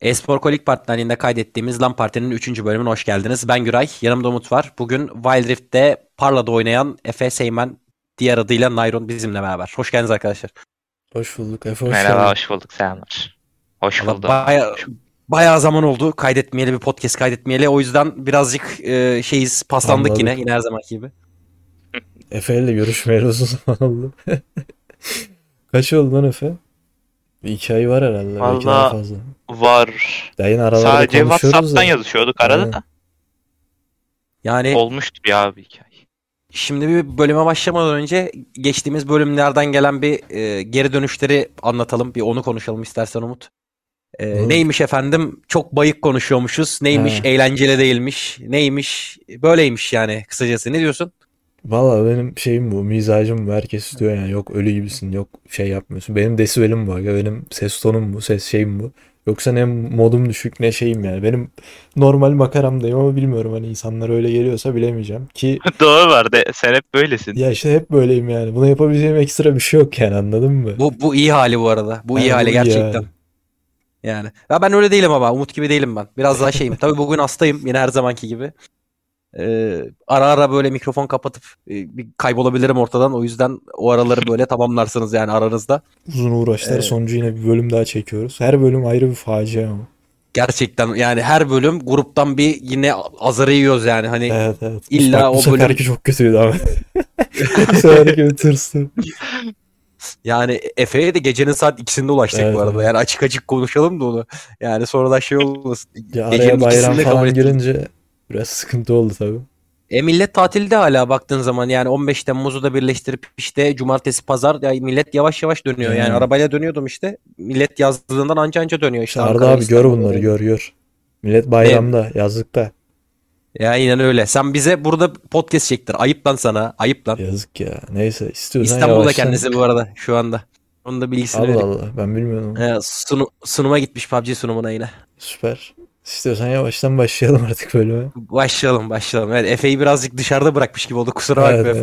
Espor Kolik partnerliğinde kaydettiğimiz LAN Parti'nin 3. bölümüne hoş geldiniz. Ben Güray, yanımda Umut var. Bugün Wild Rift'te Parla'da oynayan Efe Seymen, diğer adıyla Nayron bizimle beraber. Hoş geldiniz arkadaşlar. Hoş bulduk Efe, hoş Merhaba, geldin. hoş bulduk. Selamlar. Hoş Valla bulduk. Baya, bayağı zaman oldu kaydetmeyeli bir podcast kaydetmeyeli. O yüzden birazcık e, şeyiz paslandık Anladık. yine yine her zamanki gibi. Efe ile görüşmeyeli uzun zaman oldu. Kaç oldu lan Efe? Bir iki ay var herhalde. Belki daha fazla. Var. Ya yine aralarda Sadece WhatsApp'tan da. yazışıyorduk arada Aynen. da. Yani Olmuştu bir abi hikaye. Şimdi bir bölüme başlamadan önce geçtiğimiz bölümlerden gelen bir e, geri dönüşleri anlatalım. Bir onu konuşalım istersen Umut. E, neymiş efendim? Çok bayık konuşuyormuşuz. Neymiş? Ha. Eğlenceli değilmiş. Neymiş? Böyleymiş yani kısacası. Ne diyorsun? Valla benim şeyim bu. Mizacım bu. Herkes diyor yani. Yok ölü gibisin. Yok şey yapmıyorsun. Benim desibelim bu. Benim ses tonum bu. Ses şeyim bu. Yoksa ne modum düşük ne şeyim yani. Benim normal makaramdayım ama bilmiyorum hani insanlar öyle geliyorsa bilemeyeceğim. Ki Doğru var de sen hep böylesin. ya işte hep böyleyim yani. Buna yapabileceğim ekstra bir şey yok yani anladın mı? Bu bu iyi hali bu arada. Bu iyi Ha, hali bu iyi gerçekten. hali. Yani. Ya ben öyle değilim ama Umut gibi değilim ben. Biraz daha şeyim. Tabii bugün hastayım yine her zamanki gibi. Ee, ara ara böyle mikrofon kapatıp e, bir kaybolabilirim ortadan. O yüzden o araları böyle tamamlarsınız yani aranızda. Uzun uğraşlar Evet. sonucu yine bir bölüm daha çekiyoruz. Her bölüm ayrı bir facia ama. Gerçekten yani her bölüm gruptan bir yine azarı yiyoruz yani. Hani Evet evet. İlla Bak, o bölüm- seferki çok kötüydü ama. bu seferki bir tırstı. yani Efe'ye de gecenin saat ikisinde ulaştık Evet, bu arada. evet. Yani açık açık konuşalım da onu. Yani sonradan şey olmasın. Ya Gecenin araya bayram falan girince biraz sıkıntı oldu tabii. E millet tatilde hala baktığın zaman yani 15 Temmuz'u da birleştirip işte cumartesi pazar ya millet yavaş yavaş dönüyor. Yani Hmm. arabayla dönüyordum işte. Millet yazdığından anca anca dönüyor işte. Arda Ankara, abi gör İstanbul. bunları gör gör. Millet bayramda, yazlıkta. Ya aynen öyle. Sen bize burada podcast çektir. Ayıp lan sana. Ayıp lan. Yazık ya. Neyse istiyorsan İstanbul'da yavaştan. kendisi bu arada şu anda. Onun da bilgisini Allah vereyim. Allah ben bilmiyordum. Ee, sunu- sunuma gitmiş PUBG sunumuna yine. Süper. İstiyorsan yavaştan başlayalım artık bölüme. Başlayalım başlayalım. Evet Efe'yi birazcık dışarıda bırakmış gibi oldu. Kusura Evet, bakma Efe.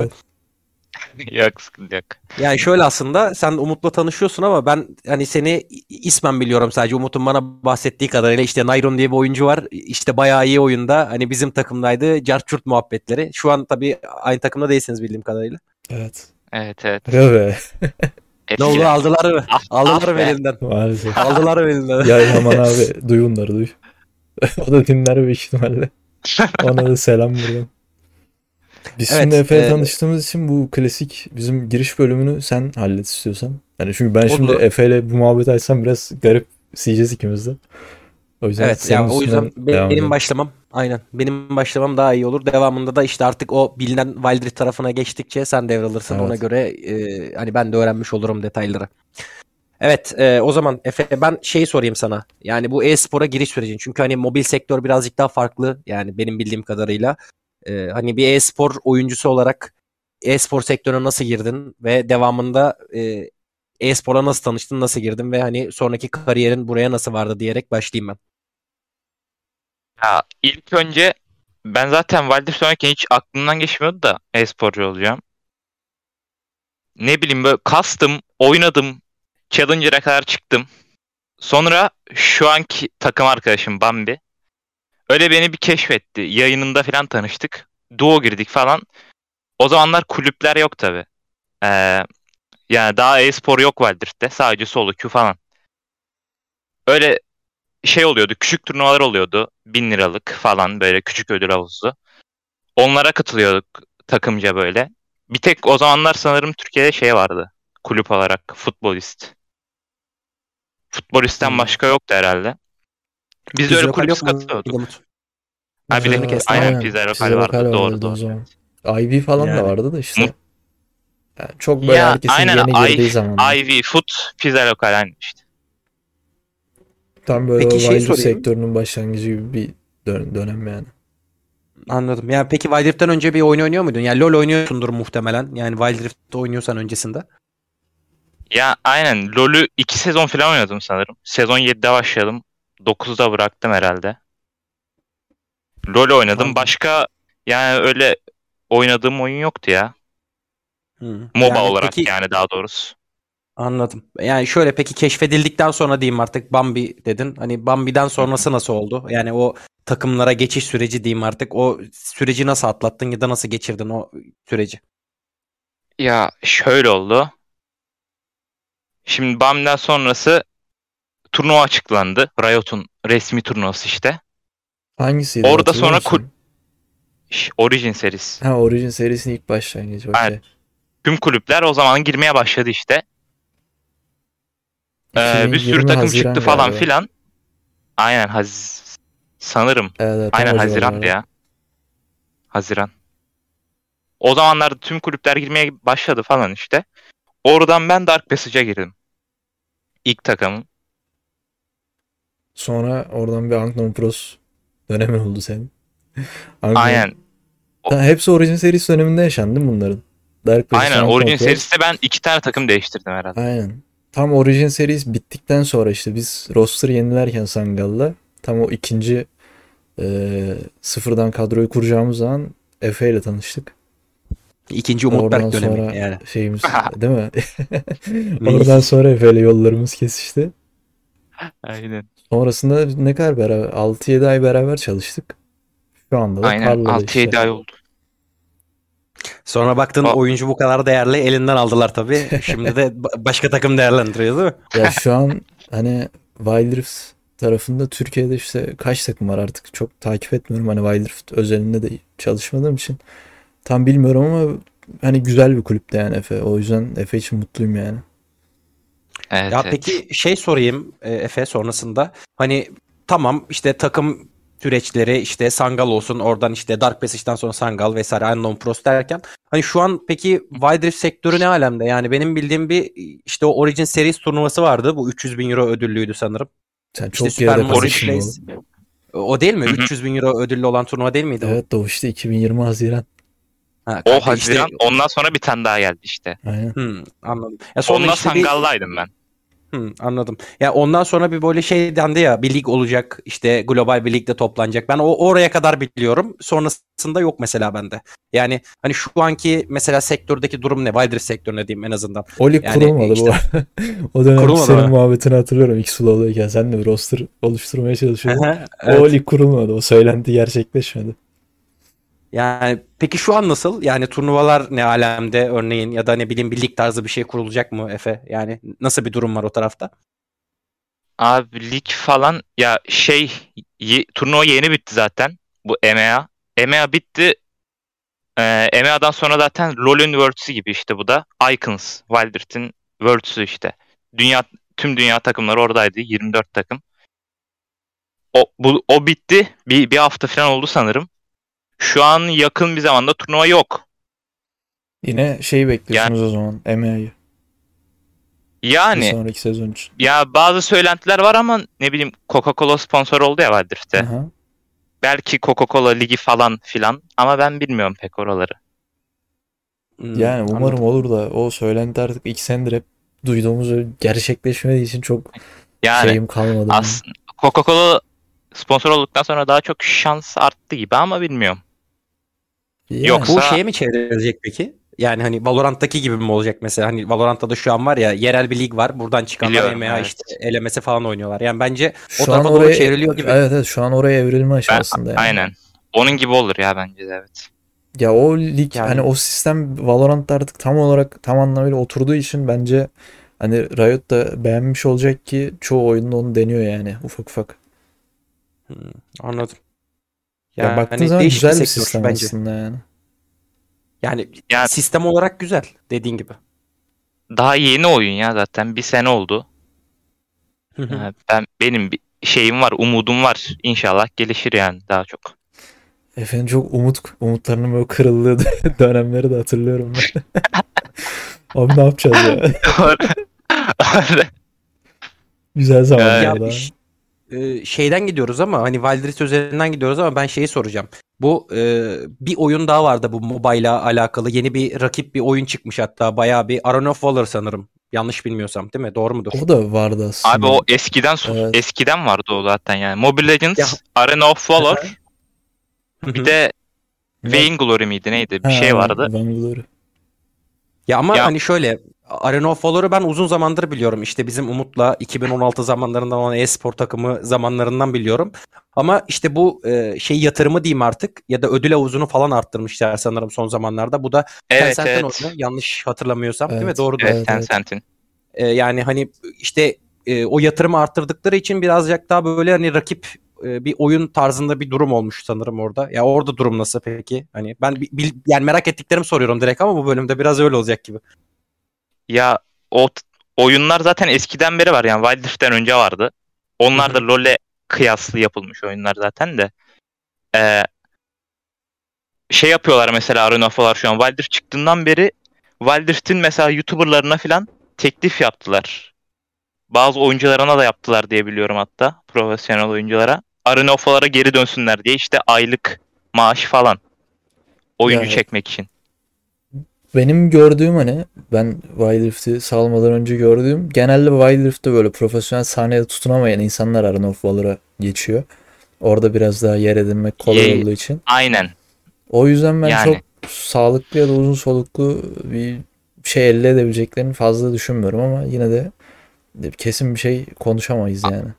evet. yok sıkıntı yok. Yani şöyle aslında sen Umut'la tanışıyorsun ama ben hani seni ismen biliyorum sadece. Umut'un bana bahsettiği kadarıyla işte Nayron diye bir oyuncu var. İşte bayağı iyi oyunda. Hani bizim takımdaydı. Carçurt muhabbetleri. Şu an tabii aynı takımda değilsiniz bildiğim kadarıyla. Evet. Evet evet. Be. Ne oldu aldılar mı? Ah, Aldılar ah mı elinden? Maalesef. Aldılar mı elinden? Ya aman abi duy bunları duy. o da dinler büyük ihtimalle. Ona da selam buradan. Biz Evet, şimdi Efe'yle e- tanıştığımız için bu klasik bizim giriş bölümünü sen hallet istiyorsan. Yani çünkü ben şimdi. Efe'yle bu muhabbeti açsam biraz garip siyeceğiz ikimiz de. O yüzden Evet senin ya o yüzden benim edelim. başlamam aynen benim başlamam daha iyi olur. Devamında da işte artık o bilinen Wild Rift tarafına geçtikçe sen devralırsın. Evet. Ona göre e, hani ben de öğrenmiş olurum detayları. Evet e, o zaman Efe ben şey sorayım sana. Yani bu e-spora giriş sürecin. Çünkü hani mobil sektör birazcık daha farklı. Yani benim bildiğim kadarıyla. E, hani bir e-spor oyuncusu olarak e-spor sektörüne nasıl girdin ve devamında e, e-spora nasıl tanıştın, nasıl girdin ve hani sonraki kariyerin buraya nasıl vardı diyerek başlayayım ben. Ya ilk önce ben zaten Wild Rift oynarken hiç aklımdan geçmiyordu da e-sporcu olacağım. Ne bileyim böyle kastım, oynadım, Challenger'a kadar çıktım. Sonra şu anki takım arkadaşım Bambi. Öyle beni bir keşfetti. Yayınında falan tanıştık. Duo girdik falan. O zamanlar kulüpler yok tabi. yani daha e-spor yok Wild Rift'te. Sadece solo queue falan. Öyle şey oluyordu. Küçük turnuvalar oluyordu. Bin liralık falan böyle küçük ödül havuzu. Onlara katılıyorduk takımca böyle. Bir tek o zamanlar sanırım Türkiye'de şey vardı. Kulüp olarak futbolist. Futbolistten Hmm. başka yoktu herhalde. Biz de öyle kulüp. Umut? Ha bir de Ee, aynen, pizza lokal vardı. Doğru vardı doğru. zaman. IB falan Yani. da vardı da işte. Yani çok böyle Ya, herkesin aynen, yeni girdiği zaman. Ivy, Foot, pizza lokal aynı işte. Tam böyle Peki şey Rift sektörünün başlangıcı gibi bir dön- dönem yani. Anladım. Yani peki Wild Rift'ten önce bir oyun oynuyor muydun? Yani LoL oynuyorsundur muhtemelen. Yani Wild Rift'te oynuyorsan öncesinde. Ya aynen LoL'ü 2 sezon falan oynadım sanırım. Sezon 7'de başladım. 9'da bıraktım herhalde. LoL oynadım. Başka yani öyle oynadığım oyun yoktu ya. Hı. MOBA Yani olarak peki, yani daha doğrusu. Anladım. Yani şöyle peki keşfedildikten sonra diyeyim artık Bambi dedin. Hani Bambi'den sonrası nasıl oldu? Yani o takımlara geçiş süreci diyeyim artık. O süreci nasıl atlattın ya da nasıl geçirdin o süreci? Ya şöyle oldu. Şimdi BAM'den sonrası turnuva açıklandı. Riot'un resmi turnuvası işte. Hangisiydi? Orada sonra? Ş- Origin serisi. Ha Origin serisinin ilk başlangıcı. okey. Aynen. Tüm kulüpler o zaman girmeye başladı işte. Ee, bir sürü 2020 takım Haziran çıktı falan galiba. filan. Aynen haz sanırım. Evet, evet, Aynen civarlarda. ya. Haziran. O zamanlarda tüm kulüpler girmeye başladı falan işte. Oradan ben Dark Passage'a girdim. İlk takımım. Sonra oradan bir Unknown Pros dönemin oldu senin. Unknown- Aynen. Ha, hepsi Origin serisi döneminde yaşandı değil mi bunların? Dark Passage, Aynen Origin Pros. serisinde ben iki tane takım değiştirdim herhalde. Aynen. Tam Origin serisi bittikten sonra işte biz roster yenilerken Sangal'la tam o ikinci e, sıfırdan kadroyu kuracağımız zaman Efe ile tanıştık. İkinci Oradan Umut Berk dönemi sonra yani. şeyimiz değil mi? Oradan sonra ile yollarımız kesişti. Aynen. Sonrasında ne kadar beraber 6-7 ay beraber çalıştık. Şu anda da Aynen Karla'da 6-7 işte. ay oldu. Sonra baktın O- oyuncu bu kadar değerli elinden aldılar tabii. Şimdi de ba- başka takım değerlendiriyor değil mi? Ya şu an hani Wild Rift tarafında Türkiye'de işte kaç takım var artık çok takip etmiyorum. Hani Wild Rift özelinde de çalışmadığım için tam bilmiyorum ama hani güzel bir kulüpte yani Efe. O yüzden Efe için mutluyum yani. Evet, Ya evet. peki şey sorayım e, Efe sonrasında. Hani tamam işte takım süreçleri işte Sangal olsun oradan işte Dark Passage'dan sonra Sangal vesaire Unknown Pros derken hani şu an peki Wild Rift sektörü ne alemde? Yani benim bildiğim bir işte o Origin Series turnuvası vardı. Bu 300 bin euro ödüllüydü sanırım. Sen İşte çok geride Super kalmışsın. O değil mi? Hı hı. 300 bin euro ödüllü olan turnuva değil miydi? o? Evet o işte 2020 Haziran. Ha, O kanka işte- Haziran ondan sonra bir tane daha geldi işte. Aynen. Hmm, anladım. Ya sonra Onunla işte bir- Sangal'daydım ben. Hmm, anladım. Ya ondan sonra bir böyle şey dendi ya bir lig olacak işte global bir ligde toplanacak. Ben o oraya kadar biliyorum. Sonrasında yok mesela bende. Yani hani şu anki mesela sektördeki durum ne? Wild Rift sektörüne diyeyim en azından. O lig Yani kurulmadı bu işte- arada. o dönem Kurulmadı senin mı? muhabbetini hatırlıyorum. X-Flow'dayken sen de bir roster oluşturmaya çalışıyordun. O Evet. lig kurulmadı. O söylenti gerçekleşmedi. Yani peki şu an nasıl? Yani turnuvalar ne alemde örneğin ya da ne bileyim bir lig tarzı bir şey kurulacak mı Efe? Yani nasıl bir durum var o tarafta? Abi lig falan ya şey ye- turnuva yeni bitti zaten. Bu EMEA. EMEA bitti. Ee, EMEA'dan sonra zaten LoL'ün Worlds'ü gibi işte bu da. Icons, Wild Rift'in Worlds'ü işte. Dünya tüm dünya takımları oradaydı. 24 takım. O bu o bitti. Bir bir hafta falan oldu sanırım. Şu an yakın bir zamanda turnuva yok. Yine şey bekliyorsunuz o zaman. EMEA'yı. Bir Yani sonraki sezon için. ya bazı söylentiler var ama ne bileyim Coca-Cola sponsor oldu ya Wild Rift'te. Aha. Belki Coca-Cola ligi falan filan ama ben bilmiyorum pek oraları. Hmm, Yani umarım anladım. olur da o söylenti artık iki senedir hep duyduğumuz gerçekleşmediği için çok Yani şeyim kalmadı. as Coca-Cola sponsor olduktan sonra daha çok şans arttı gibi ama bilmiyorum. Yani Yoksa- Bu şeye mi çevrilecek peki? Yani hani Valorant'taki gibi mi olacak mesela? Hani Valorant'ta da şu an var ya yerel bir lig var. Buradan çıkanlar EMEA evet. işte elemesi falan oynuyorlar. Yani bence şu o an tarafa doğru oraya çevriliyor gibi. Evet evet şu an oraya evrilme aşamasında yani. Aynen. Onun gibi olur ya bence de evet. Ya o lig Yani- hani o sistem Valorant'ta artık tam olarak tam anlamıyla oturduğu için bence hani Riot da beğenmiş olacak ki çoğu oyunda onu deniyor yani ufak ufak. Hmm, anladım. Ya, Yani baktığın hani zaman güzel bir sistem bence. aslında yani. Yani Yani- sistem olarak güzel dediğin gibi. Daha yeni oyun ya zaten bir sene oldu. Ben benim bir şeyim var, umudum var. İnşallah gelişir yani daha çok. Efendim çok umut umutlarının böyle kırıldığı dönemleri de hatırlıyorum ben. Abi ne yapacağız ya? Güzel ya zamanlarda. ş- e, şeyden gidiyoruz ama hani Wild Rift üzerinden gidiyoruz ama ben şeyi soracağım. Bu e, bir oyun daha vardı bu mobile'la alakalı. Yeni bir rakip bir oyun çıkmış hatta bayağı bir Arena of Valor sanırım. Yanlış bilmiyorsam değil mi? Doğru mudur? O da vardı aslında. Abi o eskiden Evet. eskiden vardı o zaten yani. Mobile Legends, Ya- Arena of Valor, bir de Vainglory miydi neydi? Bir Ha, şey vardı. Vainglory. Ya ama Ya- hani şöyle Arena of Valor'u ben uzun zamandır biliyorum. İşte bizim Umut'la 2016 zamanlarından olan e-spor takımı zamanlarından biliyorum. Ama işte bu e, şey yatırımı diyeyim artık ya da ödül havuzunu falan arttırmışlar sanırım son zamanlarda. Bu da Evet Tencent'ten evet. oyunu. Yanlış hatırlamıyorsam değil mi? Evet. Doğru. Evet, Evet, evet. Tencent'in. E, yani hani işte e, o yatırımı arttırdıkları için birazcık daha böyle hani rakip e, bir oyun tarzında bir durum olmuş sanırım orada. Ya orada durum nasıl peki? Hani ben bi- bil- yani merak ettiklerimi soruyorum direkt ama bu bölümde biraz öyle olacak gibi. Ya o oyunlar zaten eskiden beri var yani Wild Rift'ten önce vardı. Onlar da LoL'e kıyaslı yapılmış oyunlar zaten de. Ee, şey yapıyorlar mesela Arena Valor şu an Wild Rift çıktığından beri Wild Rift'in mesela YouTuber'larına falan teklif yaptılar. Bazı oyuncularına da yaptılar diye biliyorum hatta profesyonel oyunculara. Arena geri dönsünler diye işte aylık maaş falan. Oyuncu Ya- çekmek için. Benim gördüğüm hani ben Wild Rift'i salmadan önce gördüğüm genelde Wild Rift'te böyle profesyonel sahnede tutunamayan insanlar Arena of Valor'a geçiyor. Orada biraz daha yer edinmek kolay Ye- olduğu için. Aynen. O yüzden ben Yani. çok sağlıklı ya da uzun soluklu bir şey elde edebileceklerini fazla düşünmüyorum ama yine de kesin bir şey konuşamayız yani.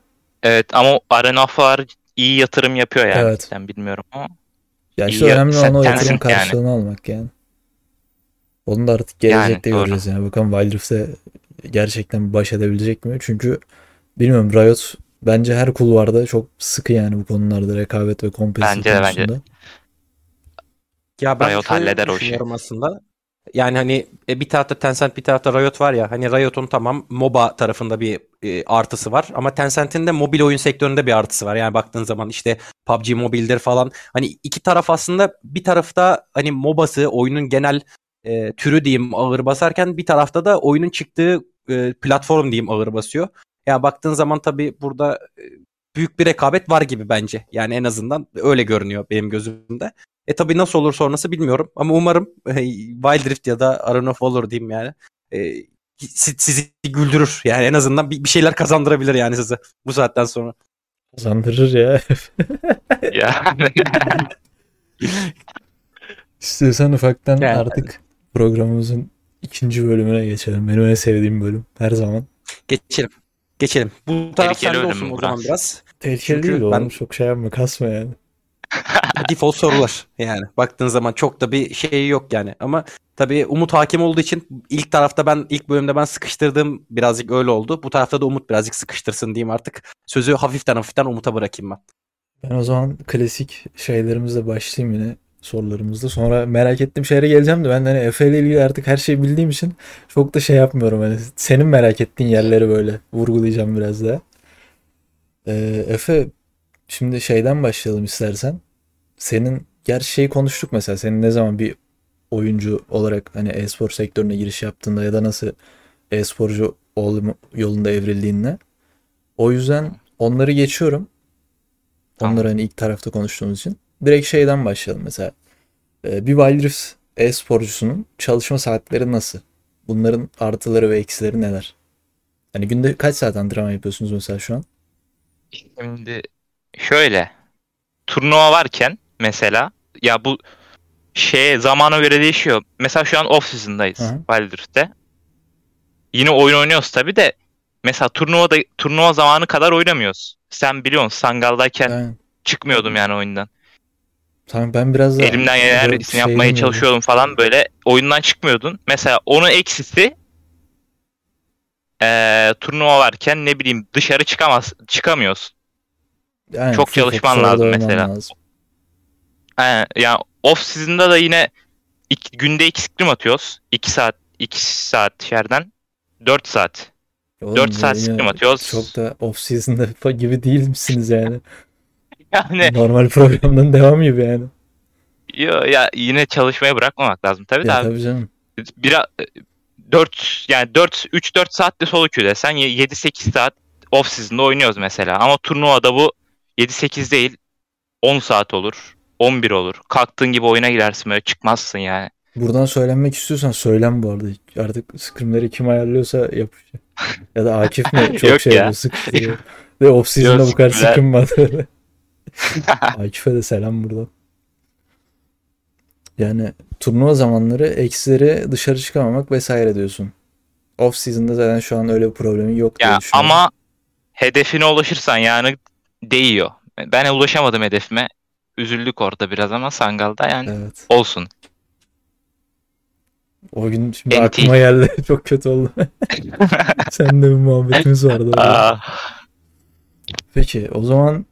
Evet ama Arena of Valor iyi yatırım yapıyor yani. Evet. Ben bilmiyorum ama. Ya işte önemli olan o yatırım yani. karşılığını almak yani. Onu da artık Yani, gelecekte doğru. göreceğiz yani. Bakalım Wild Rift'e gerçekten baş edebilecek mi? Çünkü bilmiyorum Riot bence her kulvarda çok sıkı yani bu konularda rekabet ve kompetitif Bence de, bence de. konusunda. Ya ben Riot halleder o işi. aslında. Yani hani e, bir tarafta Tencent bir tarafta Riot var ya hani Riot'un tamam MOBA tarafında bir e, artısı var ama Tencent'in de mobil oyun sektöründe bir artısı var. Yani baktığın zaman işte PUBG Mobile'dir falan. Hani iki taraf aslında bir tarafta hani MOBA'sı oyunun genel e, türü diyeyim ağır basarken bir tarafta da oyunun çıktığı e, platform diyeyim ağır basıyor. Ya baktığın zaman tabii burada e, büyük bir rekabet var gibi bence. Yani en azından öyle görünüyor benim gözümde. E tabii nasıl olur sonrası bilmiyorum ama umarım e, Wild Rift ya da Arena of Valor diyeyim yani. E, si- sizi güldürür. Yani en azından bir, bir şeyler kazandırabilir yani size bu saatten sonra. Kazandırır ya. ya. İstiyorsan ufaktan Yani- artık programımızın ikinci bölümüne geçelim. Benim en sevdiğim bölüm her zaman. Geçelim. Geçelim. Bu taraf sende olsun bu o zaman biraz. Tehlikeli Çünkü değil oğlum. ben- Çok şey yapma kasma yani. Default sorular yani. Baktığın zaman çok da bir şey yok yani. Ama tabii Umut hakim olduğu için ilk tarafta ben ilk bölümde ben sıkıştırdığım birazcık öyle oldu. Bu tarafta da Umut birazcık sıkıştırsın diyeyim artık. Sözü hafiften hafiften Umut'a bırakayım ben. Ben o zaman klasik şeylerimizle başlayayım yine sorularımızda. Sonra merak ettiğim şeylere geleceğim de ben hani Efe ile ilgili artık her şeyi bildiğim için çok da şey yapmıyorum. Hani senin merak ettiğin yerleri böyle vurgulayacağım biraz daha. Ee, Efe şimdi şeyden başlayalım istersen. Senin gerçi şeyi konuştuk mesela. Senin ne zaman bir oyuncu olarak hani e-spor sektörüne giriş yaptığında ya da nasıl e-sporcu olma yolunda evrildiğinde. O yüzden onları geçiyorum. Tamam. Onları hani ilk tarafta konuştuğumuz için. Direkt şeyden başlayalım mesela. Ee, Bir Wild Rift e-sporcusunun çalışma saatleri nasıl? Bunların artıları ve eksileri neler? Hani günde kaç saat antrenman yapıyorsunuz mesela şu an? Şimdi şöyle turnuva varken mesela ya bu şey zamana göre değişiyor. Mesela şu an off season'dayız. Wild Rift'te. Yine oyun oynuyoruz tabi de mesela turnuvada turnuva zamanı kadar oynamıyoruz. Sen biliyorsun Sangal'dayken Yani, çıkmıyordum yani oyundan. Tamam ben biraz da Elimden gelen şey yapmaya bilmiyorum. çalışıyordum falan böyle. Oyundan çıkmıyordun. Mesela onun eksisi eee turnuva varken ne bileyim dışarı çıkamaz çıkamıyoruz. Yani çok çalışman lazım mesela. lazım. He, yani off season'da da yine iki- günde iki scrim atıyoruz. 2 saat 2 saat yerden 4 saat. Oğlum 4 bu saat scrim atıyoruz. Çok da off season'da gibi değil misiniz yani? Yani Normal programdan devam gibi yani. yo, ya yine çalışmaya bırakmamak lazım tabii de Ya abi. tabii canım. Biraz 4 yani 4 3 4 saatte solo queue desen 7 8 saat off season'da oynuyoruz mesela. Ama turnuvada bu 7 8 değil 10 saat olur. 11 olur. Kalktığın gibi oyuna girersin böyle çıkmazsın yani. Buradan söylenmek istiyorsan söylem bu arada. Artık scrimleri kim ayarlıyorsa yapacak. Ya da Akif mi çok Yok şey ya. yapıyor sıkıştırıyor. Ve off season'da bu kadar scrim var. Akif'e de selam buradan. Yani turnuva zamanları eksileri dışarı çıkamamak vesaire diyorsun. off season'da zaten şu an öyle bir problemin yok diye Ya düşünüyorum. ama hedefine ulaşırsan yani değiyor. Ben ulaşamadım hedefime. Üzüldük orada biraz ama Sangal'da yani Evet. olsun. O gün şimdi NT. aklıma geldi. Çok kötü oldu. Seninle bir muhabbetimiz vardı. Peki o zaman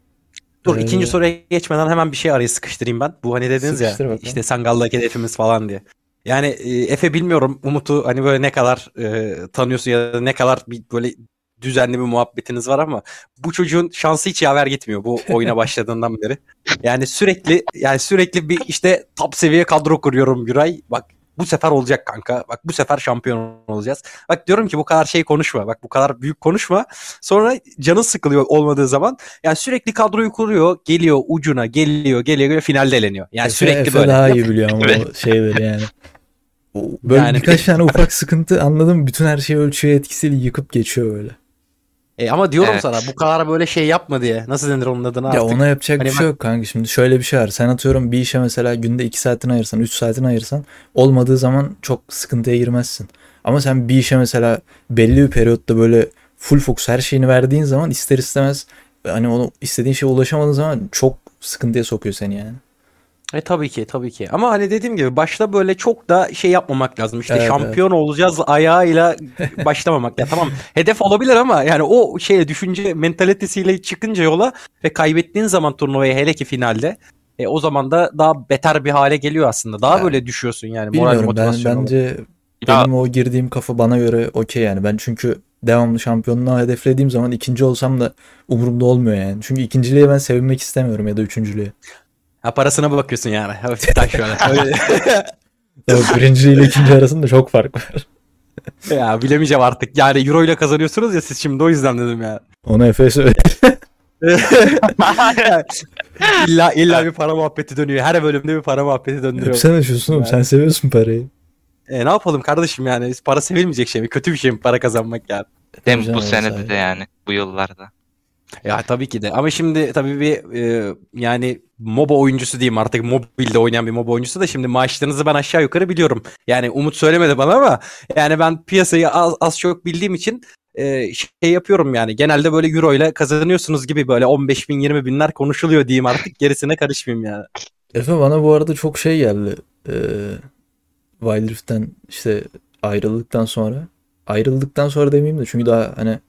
Dur Ee, ikinci soruya geçmeden hemen bir şey araya sıkıştırayım ben. Bu hani dediniz ya bakalım. işte Sangal'daki hedefimiz falan diye. Yani e, Efe bilmiyorum Umut'u hani böyle ne kadar e, tanıyorsun ya da ne kadar bir böyle düzenli bir muhabbetiniz var ama bu çocuğun şansı hiç yaver gitmiyor bu oyuna başladığından beri. Yani sürekli yani sürekli bir işte top seviye kadro kuruyorum Güray. Bak bu sefer olacak kanka. Bak bu sefer şampiyon olacağız. Bak diyorum ki bu kadar şey konuşma. Bak bu kadar büyük konuşma. Sonra canın sıkılıyor olmadığı zaman yani sürekli kadroyu kuruyor, geliyor ucuna, geliyor, geliyor, geliyor finalde eleniyor. Yani Efe, sürekli Efe böyle. daha iyi biliyor ama Evet. o şeyleri yani. Böyle Yani- birkaç tane ufak sıkıntı anladım. Bütün her şeyi ölçüye etkisiyle yıkıp geçiyor böyle. E ama diyorum Evet. sana bu kadar böyle şey yapma diye. Nasıl denir onun adına Ya artık? ona yapacak Hani bir şey yok kanka. Şimdi şöyle bir şey var. Sen atıyorum bir işe mesela günde 2 saatini ayırsan, 3 saatini ayırsan olmadığı zaman çok sıkıntıya girmezsin. Ama sen bir işe mesela belli bir periyotta böyle full fokus her şeyini verdiğin zaman ister istemez hani onu istediğin şeye ulaşamadığın zaman çok sıkıntıya sokuyor seni yani. E tabii ki tabii ki. Ama hani dediğim gibi başta böyle çok da şey yapmamak lazım. İşte Evet, şampiyon olacağız ayağıyla başlamamak. Ya tamam hedef olabilir ama yani o şeye düşünce mentalitesiyle çıkınca yola ve kaybettiğin zaman turnuvayı hele ki finalde e, o zaman da daha beter bir hale geliyor aslında. Daha Ya, böyle düşüyorsun yani moral Bilmiyorum ben motivasyon olarak. bence Ya- benim o girdiğim kafa bana göre okey yani. Ben çünkü devamlı şampiyonluğa hedeflediğim zaman ikinci olsam da umurumda olmuyor yani. Çünkü ikinciliğe ben sevinmek istemiyorum ya da üçüncülüğe. Ha, parasına bakıyorsun yani. Hafiften şöyle. Öyle- Tabii birinci ile ikinci arasında çok fark var. ya bilemeyeceğim artık. Yani euro ile kazanıyorsunuz ya siz şimdi o yüzden dedim ya. Onu Efe söyle. illa illa bir para muhabbeti dönüyor. Her bölümde bir para muhabbeti döndürüyor. Hep sen açıyorsun oğlum. Sen seviyorsun parayı. E, ne yapalım kardeşim yani para sevilmeyecek şey mi? Kötü bir şey mi para kazanmak yani? Değil mi bu senede de yani bu yıllarda. Ya tabii ki de. Ama şimdi tabii bir e, yani MOBA oyuncusu diyeyim artık mobilde oynayan bir MOBA oyuncusu da şimdi maaşlarınızı ben aşağı yukarı biliyorum. Yani Umut söylemedi bana ama yani ben piyasayı az, az çok bildiğim için e, şey yapıyorum yani genelde böyle euro ile kazanıyorsunuz gibi böyle 15 bin 20 binler konuşuluyor diyeyim artık gerisine karışmayayım yani. Efe bana bu arada çok şey geldi. Ee, Wild Rift'ten işte ayrıldıktan sonra. Ayrıldıktan sonra demeyeyim de çünkü daha hani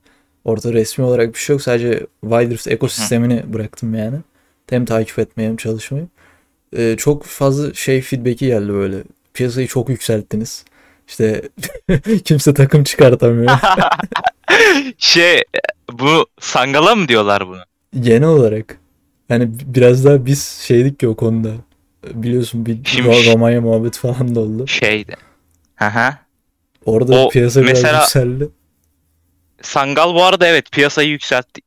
ortada resmi olarak bir şey yok. Sadece Wild Rift ekosistemini bıraktım yani. Hem takip etmeye hem çalışmayı. Ee, çok fazla şey feedback'i geldi böyle. Piyasayı çok yükselttiniz. İşte kimse takım çıkartamıyor. Şey bu Sangala mı diyorlar bunu? Genel olarak. Yani biraz daha biz şeydik ki o konuda. Biliyorsun bir Şimdi- Ro- Romanya muhabbet falan da oldu. Şeydi. Haha. Orada O piyasa biraz mesela- yükseldi. Sangal bu arada evet piyasayı yükseltti.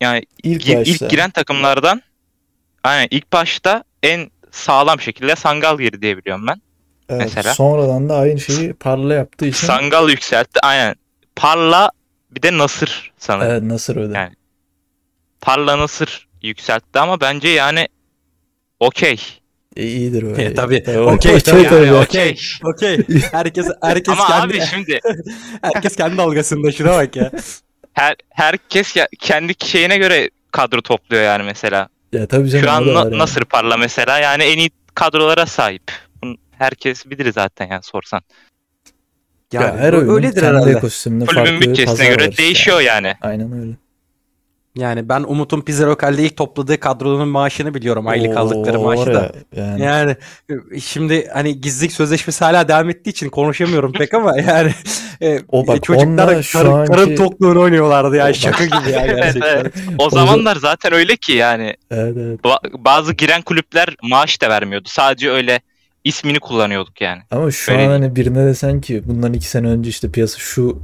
Yani İlk başta. ilk giren takımlardan aynen ilk başta en sağlam şekilde Sangal girdi diye biliyorum ben. Evet, mesela. Sonradan da aynı şeyi Parla yaptığı için. Sangal yükseltti aynen. Parla bir de Nasır sanırım. Evet Nasır öyle. Yani. Parla Nasır yükseltti ama bence yani okey. E, iyidir öyle. E, tabii. Tabii, Okey, tabii. tabii. Yani okey. okey. Okey. Herkes herkes Ama kendi abi şimdi herkes kendi dalgasında şuna bak ya. her herkes ya, kendi şeyine göre kadro topluyor yani mesela. Ya tabii canım Şu an Na- yani. Nasır Parla mesela yani en iyi kadrolara sahip. Bunu herkes bilir zaten yani sorsan. Ya, Yani her ö- oyunun öyledir kendi herhalde. ekosisteminde farklı Kulübün bütçesine pazar var göre değişiyor yani. Aynen öyle. Yani ben Umut'un Pizza Lokal'de ilk topladığı kadronun maaşını biliyorum. Aylık aldıkları Oo, maaşı var da. ya, Yani. Yani şimdi hani gizlilik sözleşmesi hala devam ettiği için konuşamıyorum pek ama yani e, O bak, çocuklar onunla şu karın, anki- karın tokluğunu oynuyorlardı O ya bak- şaka gibi ya Evet, gerçekten. evet. O O zamanlar zaten öyle ki yani Evet, evet. ba- bazı giren kulüpler maaş da vermiyordu. Sadece öyle ismini kullanıyorduk yani. Ama şu Öyle an hani birine desen ki bundan iki sene önce işte piyasa şu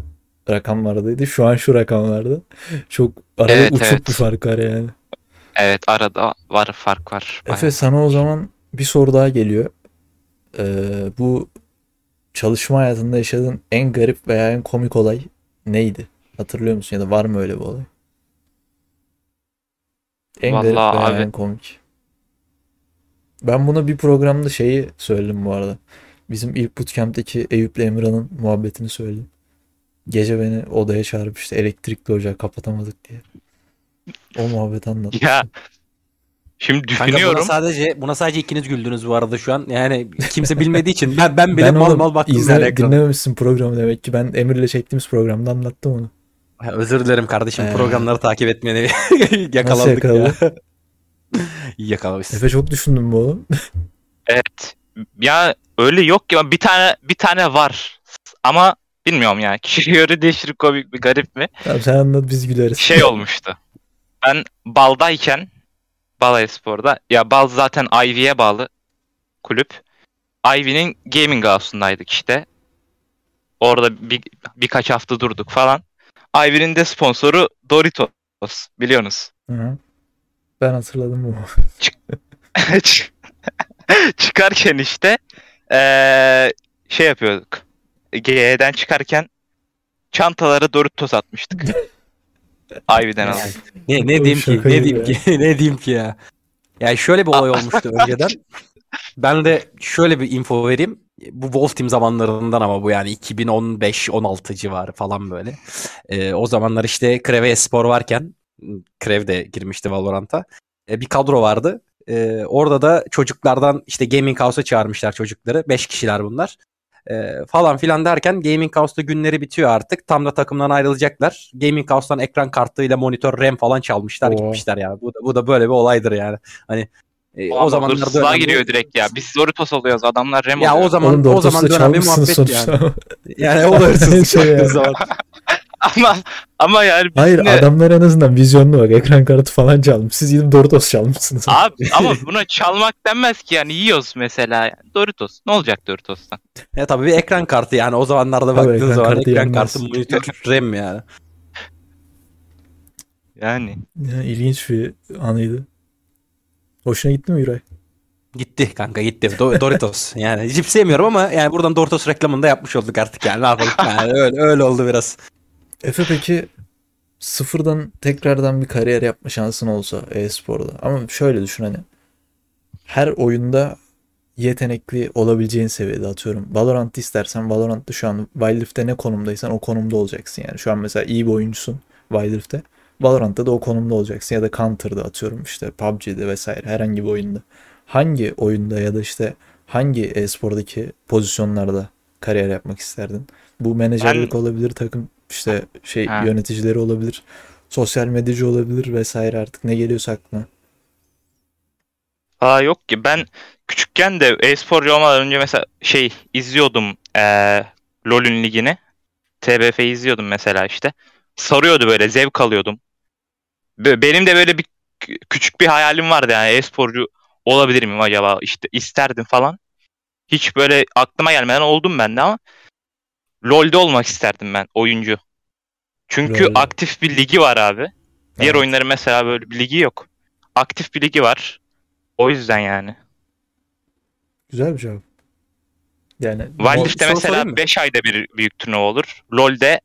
rakamlardaydı. Şu an şu rakamlarda. Çok arada Evet, uçuk evet. bir fark var yani. Evet arada var fark var. bayağı. Efe sana o zaman bir soru daha geliyor. Ee, bu çalışma hayatında yaşadığın en garip veya en komik olay neydi? Hatırlıyor musun ya da var mı öyle bir olay? En garip Vallahi veya abi. en komik. Ben buna bir programda şeyi söyledim bu arada. Bizim ilk bootcamp'teki Eyüp'le Emrah'ın muhabbetini söyledim. Gece beni odaya çağırıp işte elektrikli ocağı kapatamadık diye. O muhabbet anlattı. Ya şimdi Kanka buna düşünüyorum. sadece buna sadece ikiniz güldünüz bu arada şu an. Yani kimse bilmediği için ben ben bile Ben mal mal baktım izle, dinlememişsin programı demek ki. Ben Emir'le çektiğimiz programda anlattım onu. Ha, Özür dilerim kardeşim Ee. programları takip etmeyeni Nasıl yakalandık ya. yakaladı? İyi yakalamışsın. Efe çok düşündüm bu oğlum. Evet. Ya öyle yok ya bir tane bir tane var. Ama bilmiyorum yani. Kişiye göre değişir komik bir garip mi? Tamam sen anlat biz güleriz. Şey olmuştu. Ben Bal'dayken Bal Spor'da ya Bal zaten Ivy'ye bağlı kulüp. Ivy'nin gaming house'undaydık işte. Orada bir, birkaç hafta durduk falan. Ivy'nin de sponsoru Doritos biliyorsunuz. Hı. Ben hatırladım bu. Çık- çıkarken işte eee, şey yapıyorduk. G'den çıkarken çantalara Doritos atmıştık. Ivy'den aldık. Ne, ne diyeyim ki? Ne diyeyim ki? ne diyeyim ki ya? Yani şöyle bir olay olmuştu önceden. Ben de şöyle bir info vereyim. Bu Wolf Team zamanlarından ama bu yani 2015-16 civarı falan böyle. Ee, o zamanlar işte Kreve Spor varken Krev de girmişti Valorant'a. Ee, bir kadro vardı. Ee, orada da çocuklardan işte Gaming House'a çağırmışlar çocukları. 5 kişiler bunlar. Ee, falan filan derken Gaming House'da günleri bitiyor artık. Tam da takımdan ayrılacaklar. Gaming House'dan ekran kartıyla monitör RAM falan çalmışlar Oo. gitmişler ya. Bu da, bu da böyle bir olaydır yani. Hani e, o zamanlar Hırsızlığa giriyor direkt ya. Biz Doritos oluyoruz. Adamlar Rem Ya o zaman Oğlum o zaman dönen bir muhabbet sonuçta. yani. Yani o da hırsızlık Şey zaman. ama ama yani Hayır ne- adamlar en azından vizyonlu bak. Ekran kartı falan çalmış. Siz gidip Doritos çalmışsınız. Abi ama buna çalmak denmez ki yani yiyoruz mesela. Doritos. Ne olacak Doritos'tan? Ya tabii bir ekran kartı yani o zamanlarda Tabii baktığın ekran zaman kartı ekran yenmez. kartı monitör RAM yani. Yani. Ya, ilginç bir anıydı. Hoşuna gitti mi Yuray? Gitti kanka gitti. Do- Doritos. Yani cips yemiyorum ama yani buradan Doritos reklamını da yapmış olduk artık yani. Ne yapalım? Yani öyle, öyle oldu biraz. Efe peki sıfırdan tekrardan bir kariyer yapma şansın olsa e-sporda. Ama şöyle düşün hani her oyunda yetenekli olabileceğin seviyede atıyorum. Valorant istersen Valorant'ta şu an Wild Rift'te ne konumdaysan o konumda olacaksın yani. Şu an mesela iyi bir oyuncusun Wild Rift'te. Valorant'ta da o konumda olacaksın ya da Counter'da atıyorum işte PUBG'de vesaire herhangi bir oyunda. Hangi oyunda ya da işte hangi e-spordaki pozisyonlarda kariyer yapmak isterdin? Bu menajerlik olabilir, takım işte şey Ha. yöneticileri olabilir, sosyal medyacı olabilir vesaire artık ne geliyorsa aklına. Aa yok ki ben küçükken de e-sporcu olmadan önce mesela şey izliyordum eee LoL'ün ligini. TBF izliyordum mesela işte. Sarıyordu böyle zevk alıyordum. Be- Benim de böyle bir kü- küçük bir hayalim vardı yani e-sporcu olabilir miyim acaba işte isterdim falan. Hiç böyle aklıma gelmeden oldum ben de ama LoL'de olmak isterdim ben oyuncu. Çünkü LoL'de. aktif bir ligi var abi. Diğer Evet. oyunların mesela böyle bir ligi yok. Aktif bir ligi var. O yüzden yani. Güzel bir cevap. Yani Wild Mo- Rift'te soru mesela sorayım mı? 5 ayda bir büyük turnuva olur. LoL'de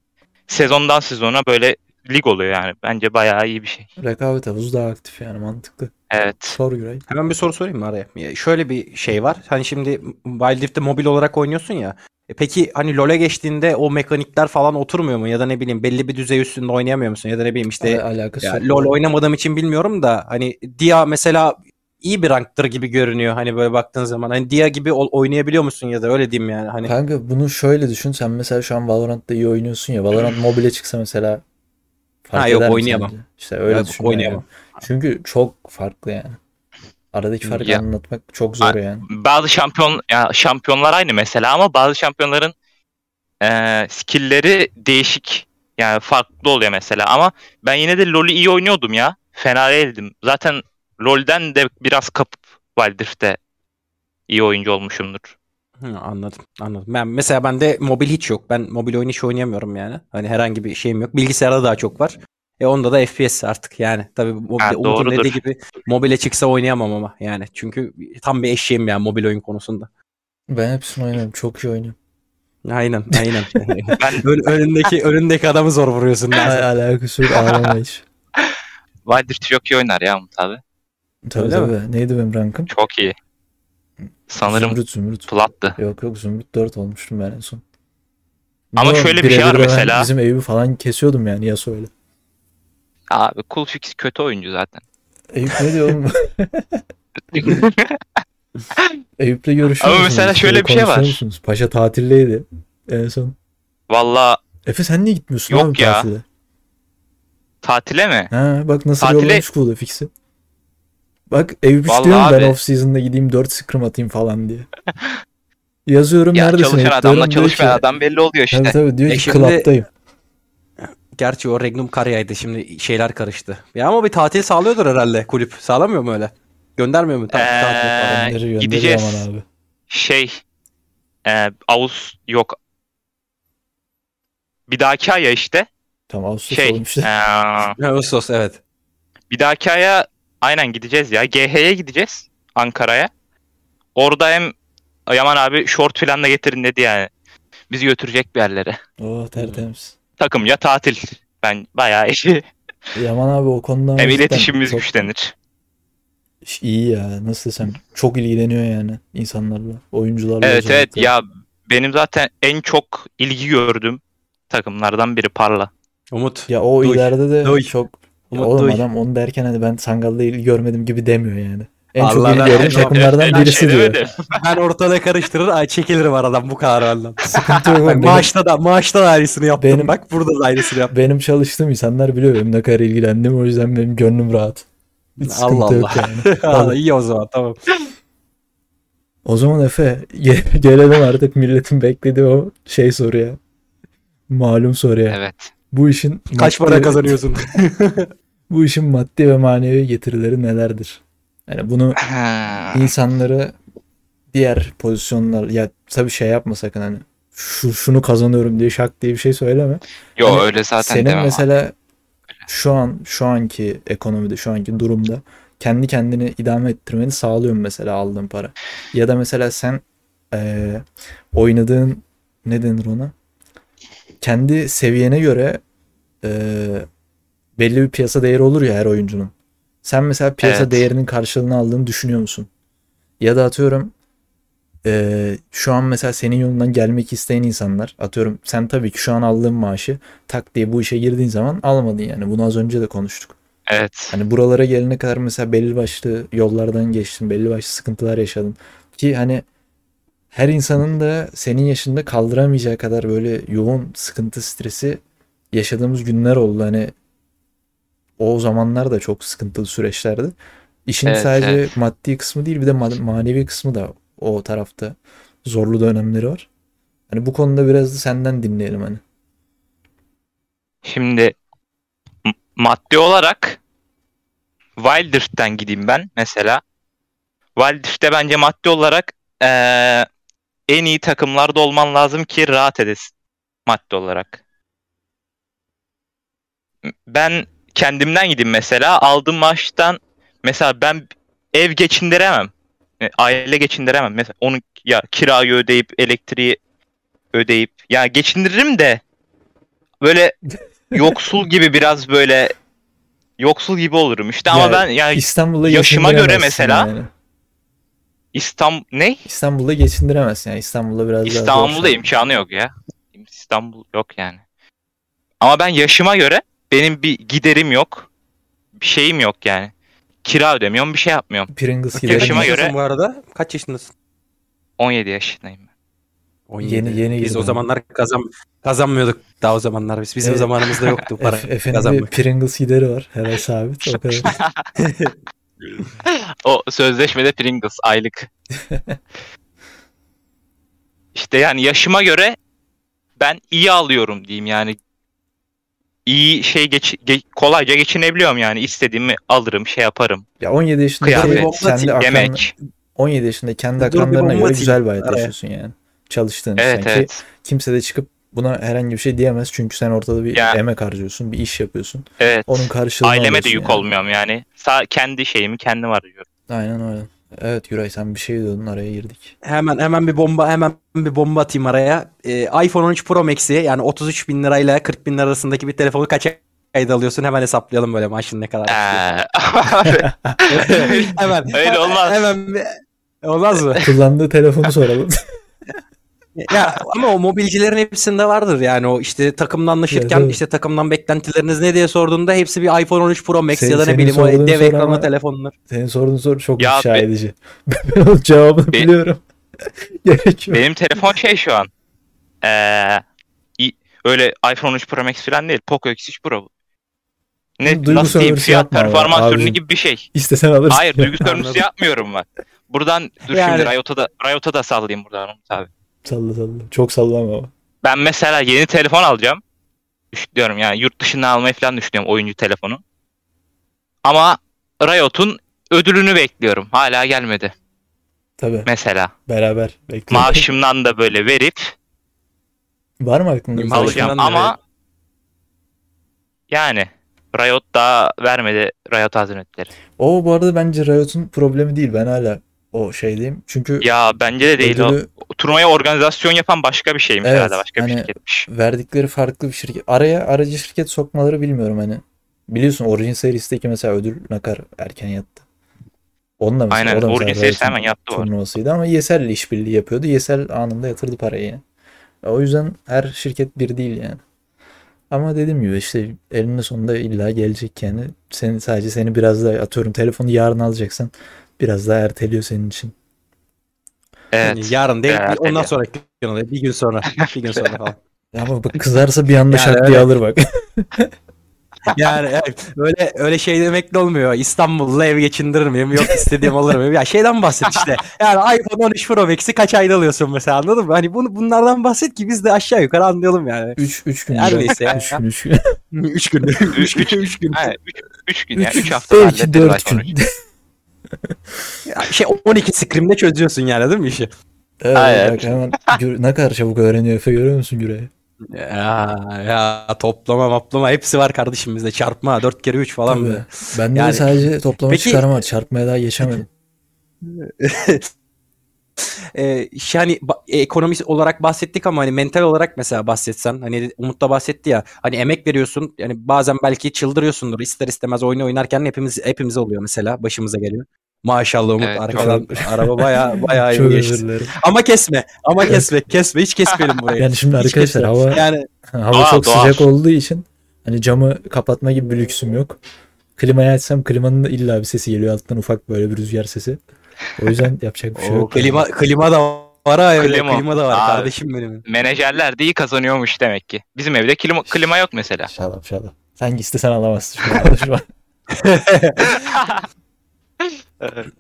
sezondan sezona böyle lig oluyor yani. Bence bayağı iyi bir şey. rekabet havuzu daha aktif yani mantıklı. Evet. Sor Güray. Hemen bir soru sorayım mı araya? Ya Şöyle bir şey var. Hani şimdi Wild Rift'te mobil olarak oynuyorsun ya. E Peki hani LoL'e geçtiğinde o mekanikler falan oturmuyor mu? Ya da ne bileyim belli bir düzey üstünde oynayamıyor musun? Ya da ne bileyim işte Al- alakası ya yok. LoL oynamadığım için bilmiyorum da hani Dia mesela iyi bir ranktır gibi görünüyor. Hani böyle baktığın zaman. Hani Dia gibi oynayabiliyor musun ya da öyle diyeyim yani. Hani Kanka bunu şöyle düşün. Sen mesela şu an Valorant'ta iyi oynuyorsun ya. Valorant mobile çıksa mesela fark Ha, yok, eder oynayamam. sence? İşte öyle Yok, düşün yani. oynayamam. Çünkü çok farklı yani. Aradaki farkı Ya. anlatmak çok zor yani. Bazı şampiyon ya şampiyonlar aynı mesela ama bazı şampiyonların eee skill'leri değişik. Yani farklı oluyor mesela ama ben yine de LoL'ü iyi oynuyordum ya. Fena değildim. Zaten LoL'den de biraz kapıp Rift'te iyi oyuncu olmuşumdur. Hı, anladım. Anladım. Ben mesela bende mobil hiç yok. Ben mobil oyun hiç oynayamıyorum yani. Hani herhangi bir şeyim yok. Bilgisayarda daha çok var. E onda da FPS artık yani. Tabii mobilde Ha, Umut'un doğrudur. dediği gibi mobile çıksa oynayamam ama yani. Çünkü tam bir eşeğim yani mobil oyun konusunda. Ben hepsini oynuyorum. Çok iyi oynuyorum. Aynen, aynen. Ben Ön- önündeki önündeki adamı zor vuruyorsun. Ay, alakası yok. Ağlama hiç. Wild Rift çok iyi oynar ya Umut abi. Tabii Öyle tabii. Neydi benim rankım? Çok iyi. Sanırım Zümrüt Zümrüt. Plat'tı. Yok yok Zümrüt 4 olmuştum ben en son. Ama Yo, şöyle bir şey var mesela. Bizim Eyüp'ü falan kesiyordum yani Yasuo'yla. Abi Coolfix kötü oyuncu zaten. Eyüp ne diyor oğlum? Eyüp'le görüşüyor Ama musunuz? mesela şöyle bir şey var. musunuz? Paşa tatildeydi en son. Valla Efe sen niye gitmiyorsun Yok abi ya. tatile? tatile mi? Ha bak nasıl Tatile- yollamış Cool'u fix'i. Bak Eyüp Vallahi istiyorum ben abi. off season'da gideyim 4 scrim atayım falan diye. Yazıyorum Ya neredesin çalışan adamla diyorum, çalışmayan adam belli oluyor işte. Tabii tabii diyor E ki şimdi- club'dayım. Gerçi o Regnum Karya'ydı şimdi şeyler karıştı. Ya ama bir tatil sağlıyordur herhalde kulüp. Sağlamıyor mu öyle? Göndermiyor mu? Ta- Ee, tatil gideceğiz. Yaman abi. Şey e, Ağustos yok. Bir dahaki aya işte. Tamam Ağustos Şey olmuş. e, Ağustos evet. bir dahaki aya aynen gideceğiz ya. GH'ye gideceğiz Ankara'ya. Orada hem Yaman abi short falan da getirin dedi yani. Bizi götürecek bir yerlere. Oh tertemiz. Takım ya tatil. Ben bayağı iyi. Yaman abi o konuda Hem iletişimimiz çok güçlenir. iyi ya. Nasıl desem çok ilgileniyor yani insanlarla, oyuncularla Evet evet ya benim zaten en çok ilgi gördüğüm takımlardan biri Parla. Umut. Ya o Duy, ileride de duy. çok ya Umut oğlum duy. adam onu derken hani ben Sangal'da ilgi görmedim gibi demiyor yani. En çok ilgi Allah, gördüğüm en çok- takımlardan birisi şey diyor. demedim. Ben ortalığı karıştırır ay çekilirim aradan bu kadar benden. Sıkıntı yok. Bak, benim, maaşta da maaşta da aynısını yaptım. Benim- Bak burada da aynısını yaptım. benim çalıştığım insanlar biliyor benim ne kadar ilgilendim. O yüzden benim gönlüm rahat. Hiç sıkıntı Allah yok Allah. yani. Aa, iyi o zaman tamam. O zaman Efe ge- gelelim artık milletin beklediği o şey soruya. Malum soruya. Evet. Bu işin Kaç maddi- para kazanıyorsun? Bu işin maddi ve manevi getirileri nelerdir? Yani bunu insanları diğer pozisyonlar ya tabii şey yapma sakın hani şu, şunu kazanıyorum diye şak diye bir şey söyleme. Yo Hani öyle zaten Senin demem. abi. mesela şu an şu anki ekonomide şu anki durumda kendi kendini idame ettirmeni sağlıyor mesela aldığın para? Ya da mesela sen eee, oynadığın ne denir ona? Kendi seviyene göre eee, belli bir piyasa değeri olur ya her oyuncunun. Sen mesela piyasa Evet. değerinin karşılığını aldığını düşünüyor musun? Ya da atıyorum eee, şu an mesela senin yolundan gelmek isteyen insanlar atıyorum sen tabii ki şu an aldığın maaşı tak diye bu işe girdiğin zaman almadın yani. Bunu az önce de konuştuk. Evet. Hani buralara gelene kadar mesela belli başlı yollardan geçtin, belli başlı sıkıntılar yaşadın. Ki hani her insanın da senin yaşında kaldıramayacağı kadar böyle yoğun sıkıntı, stresi yaşadığımız günler oldu. Hani o zamanlar da çok sıkıntılı süreçlerdi. İşin Evet, sadece evet. maddi kısmı değil bir de ma- manevi kısmı da o tarafta zorlu dönemleri var. Hani bu konuda biraz da senden dinleyelim hani. Şimdi maddi olarak Wildrift'ten gideyim ben mesela. Wildrift'te bence maddi olarak eee, en iyi takımlarda olman lazım ki rahat edesin maddi olarak. Ben kendimden gideyim mesela. Aldığım maaştan mesela ben ev geçindiremem. E, Aile geçindiremem. Mesela onu ya kirayı ödeyip elektriği ödeyip ya geçindiririm de böyle yoksul gibi biraz böyle yoksul gibi olurum işte ama Ya, ben yani İstanbul'da yaşıma göre mesela yani. İstanbul ne? İstanbul'da geçindiremezsin yani. İstanbul'da biraz daha İstanbul'da şey. imkanı yok ya. İstanbul yok yani. Ama ben yaşıma göre benim bir giderim yok. Bir şeyim yok yani. Kira ödemiyorum, bir şey yapmıyorum. Pringles gibi. Yaşıma yaşındasın göre- bu arada? Kaç yaşındasın? 17 yaşındayım ben. 17. Yeni- yeni Biz girdim o zamanlar kazan kazanmıyorduk daha o zamanlar biz. Bizim Evet. zamanımızda yoktu para Ef- Efe'nin bir kazanmak. Pringles gideri var. Her ay sabit. O kadar. O sözleşmede Pringles aylık. işte yani yaşıma göre ben iyi alıyorum diyeyim yani. İyi şey geç, ge- kolayca geçinebiliyorum yani istediğimi alırım şey yaparım. ya 17 yaşında Kıyafet, kendi akranı, Yemek. 17 yaşında kendi Dur bir akranlarına göre güzel bir hayat araya. yaşıyorsun yani. Çalıştığın Evet için ki evet. kimse de çıkıp buna herhangi bir şey diyemez çünkü sen ortada bir Ya. emek harcıyorsun, bir iş yapıyorsun. Evet. Onun karşılığını Aileme de alıyorsun yük yani. olmuyorum yani. Sa kendi şeyimi kendim arıyorum. Aynen öyle. Evet Güray sen bir şey diyordun araya girdik. Hemen hemen bir bomba hemen bir bomba atayım araya. Ee, iPhone 13 Pro Max'i yani 33 bin lirayla 40 bin lira arasındaki bir telefonu kaç ayda alıyorsun hemen hesaplayalım böyle maaşın ne kadar. Ee, hemen. Öyle olmaz. Hemen bir... Olmaz mı? Kullandığı telefonu soralım. ya ama o mobilcilerin hepsinde vardır yani o işte takımla anlaşırken Evet, işte takımdan beklentileriniz ne diye sorduğunda hepsi bir iPhone 13 Pro Max Sen- ya da ne senin bileyim o dev ekranlı telefonlar. Senin sorduğun soru çok Ya ifşa be- edici. ben onun cevabını Be- biliyorum. Gerek yok. Benim telefon şey şu an. Ee, öyle iPhone 13 Pro Max falan değil. Poco X3 Pro. Ne, Duygu nasıl diyeyim? Fiyat performans ürünü abicim. gibi bir şey. İstesen alırsın. Hayır duygu sömürüsü yapmıyorum bak. Buradan dur Yani- şimdi Riot'a da, Riot'a da sallayayım buradan Umut abi. Salla salla. Çok sallama ama. Ben mesela yeni telefon alacağım. Düşünüyorum yani yurt dışından almayı falan düşünüyorum oyuncu telefonu. Ama Riot'un ödülünü bekliyorum. Hala gelmedi Tabii. mesela. Beraber bekliyorum. Maaşımdan da böyle verip Var mı aklında? alacağım ama verip. yani Riot daha vermedi Riot Hazretleri. O bu arada bence Riot'un problemi değil. Ben hala o şeydeyim. Çünkü Ya bence de değil ödülü o. Turnuvaya organizasyon yapan başka bir şeymiş Evet, herhalde. Başka bir hani- şirketmiş. verdikleri farklı bir şirket. Araya aracı şirket sokmaları bilmiyorum hani. Biliyorsun Origin Series'teki mesela ödül Nakar erken yattı. Onunla mesela, Aynen, o da mesela Origin Series Riot'un hemen yattı. Turnuvasıydı ama Yesel'le işbirliği yapıyordu. Yesel anında yatırdı parayı yani. O yüzden her şirket bir değil yani. Ama dediğim gibi işte elinde sonunda illa gelecek yani. Seni, sadece seni biraz daha atıyorum telefonu yarın alacaksan biraz daha erteliyor senin için. Evet. Yani yarın değil Evet, ondan evet. sonraki gün oluyor. Bir gün sonra. Bir gün sonra falan. Ya Ama bak kızarsa bir anda Yani şak diye alır bak. Yani evet, öyle öyle şey demek de olmuyor. İstanbul'da ev geçindirir miyim? Yok istediğim alır mıyım? Ya şeyden bahset işte. Yani iPhone 13 Pro Max'i kaç ayda alıyorsun mesela anladın mı? Hani bunu, bunlardan bahset ki biz de aşağı yukarı anlayalım yani. 3 3 gün. Her neyse ya. 3 gün 3 gün. 3 gün. 3 gün. 3 gün. Aynen, üç, üç gün ya. 3 Üç hafta belki hallederiz 4 iPhone gün. 13. Ya Şey 12 scrim'de çözüyorsun yani değil mi işi? Evet, Aynen. bak hemen gör- ne kadar çabuk öğreniyor Efe görüyor musun Güre'yi? Ya, ya toplama maplama hepsi var kardeşim bizde. Çarpma 4 kere 3 falan Tabii. böyle. Bende Yani- de sadece toplama Peki- çıkarma var. Çarpmaya daha geçemedim. Hani ba- ekonomik olarak bahsettik ama hani mental olarak mesela bahsetsen hani Umut da bahsetti ya hani emek veriyorsun yani bazen belki çıldırıyorsundur ister istemez oyunu oynarken hepimiz hepimize oluyor mesela başımıza geliyor. Maşallah Umut Evet, arkadan araba baya baya iyi Çok geçti. Ama kesme ama kesme kesme hiç kesmeyelim burayı. Yani şimdi Hiç arkadaşlar kesme. hava Yani hava Doğal, çok doğal. sıcak olduğu için hani camı kapatma gibi bir lüksüm yok. Klimayı açsam klimanın da illa bir sesi geliyor alttan ufak böyle bir rüzgar sesi. O yüzden yapacak bir şey yok. klima klima da var ha evde Klima. klima da var Abi. kardeşim benim. Menajerler de iyi kazanıyormuş demek ki. Bizim evde klima, klima yok mesela. Şalap şalap. Sen istesen alamazsın şu an. Şu an.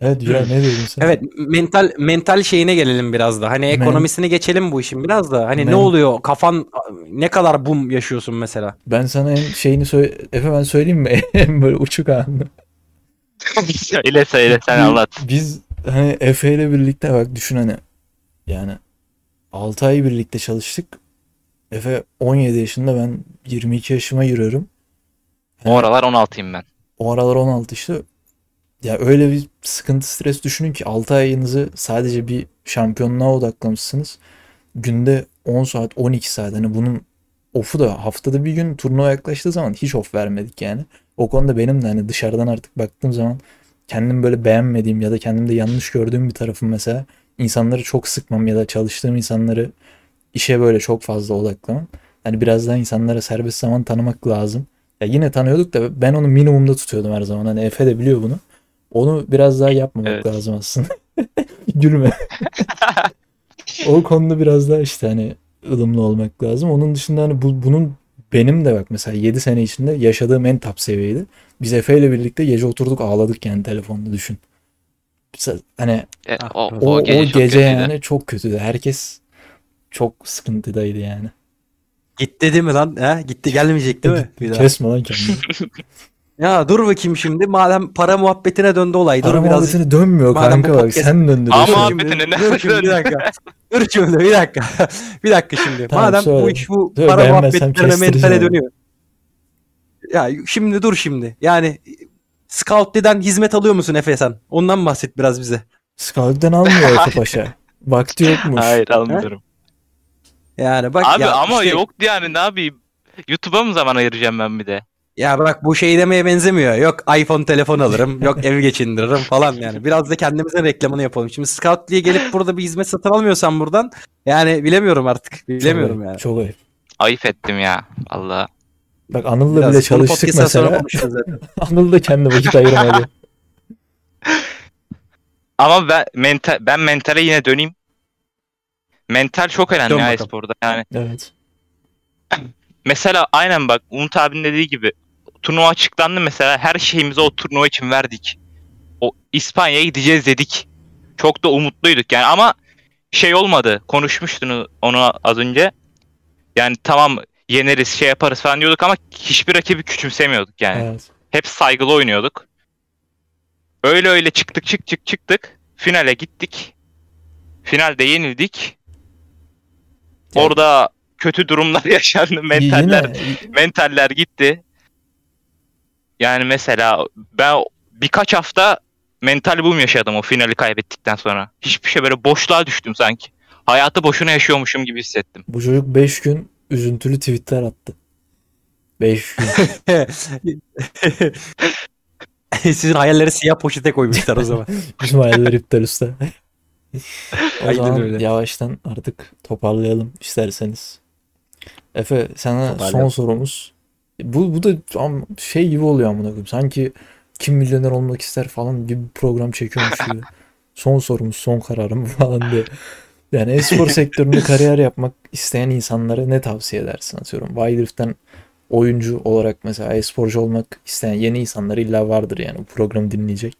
evet Güray ne diyordun sen? Evet mental mental şeyine gelelim biraz da. Hani ekonomisini geçelim bu işin biraz da. Hani Men- ne oluyor? Kafan ne kadar bum yaşıyorsun mesela? Ben sana en şeyini söyle Efe ben söyleyeyim mi? En böyle uçuk anı. söyle söyle sen anlat. Biz hani Efe ile birlikte bak düşün hani yani 6 ay birlikte çalıştık. Efe 17 yaşında ben 22 yaşıma giriyorum. O aralar 16'yım ben. O aralar 16 işte. Ya öyle bir sıkıntı stres düşünün ki 6 ayınızı sadece bir şampiyonluğa odaklamışsınız. Günde 10 saat 12 saat hani bunun off'u da haftada bir gün turnuva yaklaştığı zaman hiç off vermedik yani. O konuda benim de hani dışarıdan artık baktığım zaman kendim böyle beğenmediğim ya da kendimde yanlış gördüğüm bir tarafım mesela insanları çok sıkmam ya da çalıştığım insanları işe böyle çok fazla odaklamam. Hani biraz daha insanlara serbest zaman tanımak lazım. Ya yine tanıyorduk da ben onu minimumda tutuyordum her zaman. Hani Efe de biliyor bunu. Onu biraz daha yapmamak Evet. lazım aslında. Gülme. o konuda biraz daha işte hani ılımlı olmak lazım. Onun dışında hani bu, bunun benim de bak mesela 7 sene içinde yaşadığım en top seviyeydi. Biz Efe ile birlikte gece oturduk ağladık yani telefonda düşün. Mesela Hani E, Ah, o, o, o, o gece, gece, çok kötüydü. yani çok kötüydü. Herkes çok sıkıntıdaydı yani. Gitti değil mi lan? He? Gitti gelmeyecek değil mi? Bir daha. Kesme lan kendini. Ya dur bakayım şimdi. Madem para muhabbetine döndü olay. Dur Para biraz. muhabbetine dönmüyor Madem kanka bak podcast- sen döndürüyorsun. Ama- Dur muhabbetine ne- dur şimdi bir dakika. Dur şimdi bir dakika. bir dakika şimdi. Tamam, Madem söyle. bu iş bu Söyle, para muhabbetlerine mentale dönüyor. Ya şimdi dur şimdi. Yani Scoutly'den hizmet alıyor musun Efe sen? Ondan bahset biraz bize. Scout'tan almıyor Efe Paşa. Vakti yokmuş. Hayır almıyorum. Yani bak Abi ya ama işte- yoktu yani ne yapayım? YouTube'a mı zaman ayıracağım ben bir de? Ya bak bu şey demeye benzemiyor. Yok iPhone telefon alırım. yok evi geçindiririm falan yani. Biraz da kendimizin reklamını yapalım. Şimdi Scout diye gelip burada bir hizmet satın almıyorsan buradan yani bilemiyorum artık. Bilemiyorum çok yani. Çok ayıp. Ayıp ettim ya. Allah. Bak Anıl'la Biraz bile çalıştık mesela. Anıl da kendi vakit ayırmadı. Ama ben mental ben mentale yine döneyim. Mental çok önemli Dön ya bakalım. e-sporda. Yani evet. mesela aynen bak Umut abinin dediği gibi turnuva açıklandı mesela her şeyimizi o turnuva için verdik. O İspanya'ya gideceğiz dedik. Çok da umutluyduk yani ama şey olmadı. Konuşmuştun onu az önce. Yani tamam yeneriz şey yaparız falan diyorduk ama hiçbir rakibi küçümsemiyorduk yani. Evet. Hep saygılı oynuyorduk. Öyle öyle çıktık çık çık çıktık. Finale gittik. Finalde yenildik. Ya- Orada kötü durumlar yaşandı. Mentaller Yine mentaller gitti. Yani mesela ben birkaç hafta mental boom yaşadım o finali kaybettikten sonra. Hiçbir şey böyle boşluğa düştüm sanki. Hayatı boşuna yaşıyormuşum gibi hissettim. bu çocuk 5 gün üzüntülü tweetler attı. 5 gün. Sizin hayalleri siyah poşete koymuşlar o zaman. Bizim hayaller iptal usta. o Aynen zaman öyle. yavaştan artık toparlayalım isterseniz. Efe sana son sorumuz. Bu, bu da am- şey gibi oluyor amına koyayım. Sanki kim milyoner olmak ister falan gibi bir program çekiyormuş gibi. son sorumuz, son kararım falan diye. Yani e-spor sektöründe kariyer yapmak isteyen insanlara ne tavsiye edersin atıyorum. Wildrift'ten oyuncu olarak mesela e-sporcu olmak isteyen yeni insanlar illa vardır yani bu programı dinleyecek.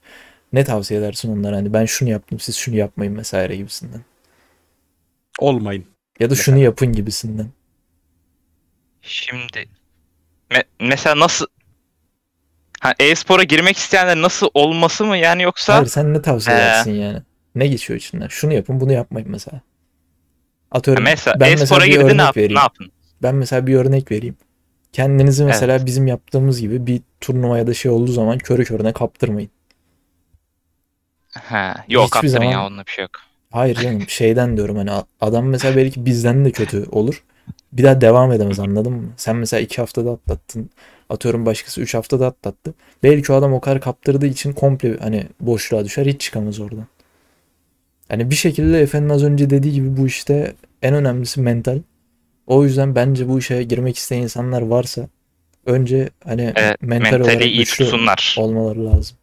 Ne tavsiye edersin onlara? Hani ben şunu yaptım siz şunu yapmayın vesaire gibisinden. Olmayın. Ya da şunu yapın gibisinden. Şimdi me- mesela nasıl ha, e-spora girmek isteyenler nasıl olması mı yani yoksa Hayır sen ne tavsiye Ee. edersin yani? Ne geçiyor içinden? Şunu yapın bunu yapmayın mesela. Ha, Atıyorum mesela ben mesela e-spora bir girdi örnek ne, yap- vereyim. ne yapın? Ben mesela bir örnek vereyim. Kendinizi mesela bizim yaptığımız gibi bir turnuva ya da şey olduğu zaman körü körüne kaptırmayın. Ha, yok Hiçbir kaptırın zaman- ya onunla bir şey yok. Hayır canım şeyden diyorum hani a- adam mesela belki bizden de kötü olur. Bir daha devam edemez anladın mı? Sen mesela iki haftada atlattın. Atıyorum başkası üç haftada atlattı. Belki o adam o kadar kaptırdığı için komple hani boşluğa düşer hiç çıkamaz oradan. Hani bir şekilde Efe'nin az önce dediği gibi bu işte en önemlisi mental. O yüzden bence bu işe girmek isteyen insanlar varsa önce hani Evet, mental mentali olarak iyi tutsunlar. olmaları lazım.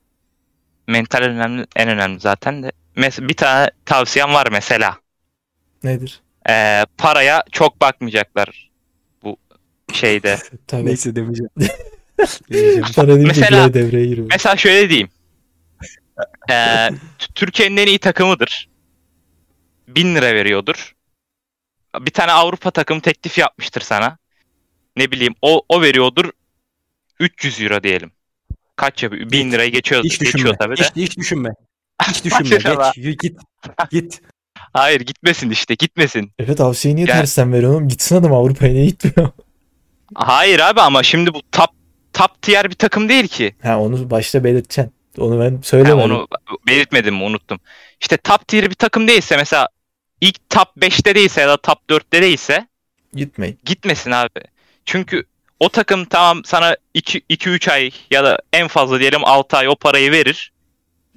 Mental önemli, en önemli zaten de. Mes- bir tane tavsiyem var mesela. Nedir? Ee, paraya çok bakmayacaklar bu şeyde. Tabii. Neyse demeyeceğim. demeyeceğim. Deyince Mesela- devreye giriyor. Mesela şöyle diyeyim. T- Türkiye'nin en iyi takımıdır. 1000 lira veriyordur. Bir tane Avrupa takımı teklif yapmıştır sana. Ne bileyim o o veriyordur 300 euro diyelim. Kaç yapıyor? 1000 Hiç- lirayı geçiyor, Hiç geçiyor düşünme. tabii de. Hiç, hiç düşünme. Hiç düşünme. Geç. Git. Git. Hayır gitmesin işte gitmesin. Evet tavsiyeyi niye Gel. tersten veriyorum? Gitsin adam Avrupa'ya niye gitmiyor? Hayır abi ama şimdi bu top top tier bir takım değil ki. Ha onu başta belirteceksin. Onu ben Ha, söylemedim. onu belirtmedim mi unuttum. İşte top tier bir takım değilse mesela ilk top 5'te değilse ya da top 4'te değilse Gitmeyin. gitmesin abi. Çünkü o takım tamam sana 2-3 ay ya da en fazla diyelim 6 ay o parayı verir.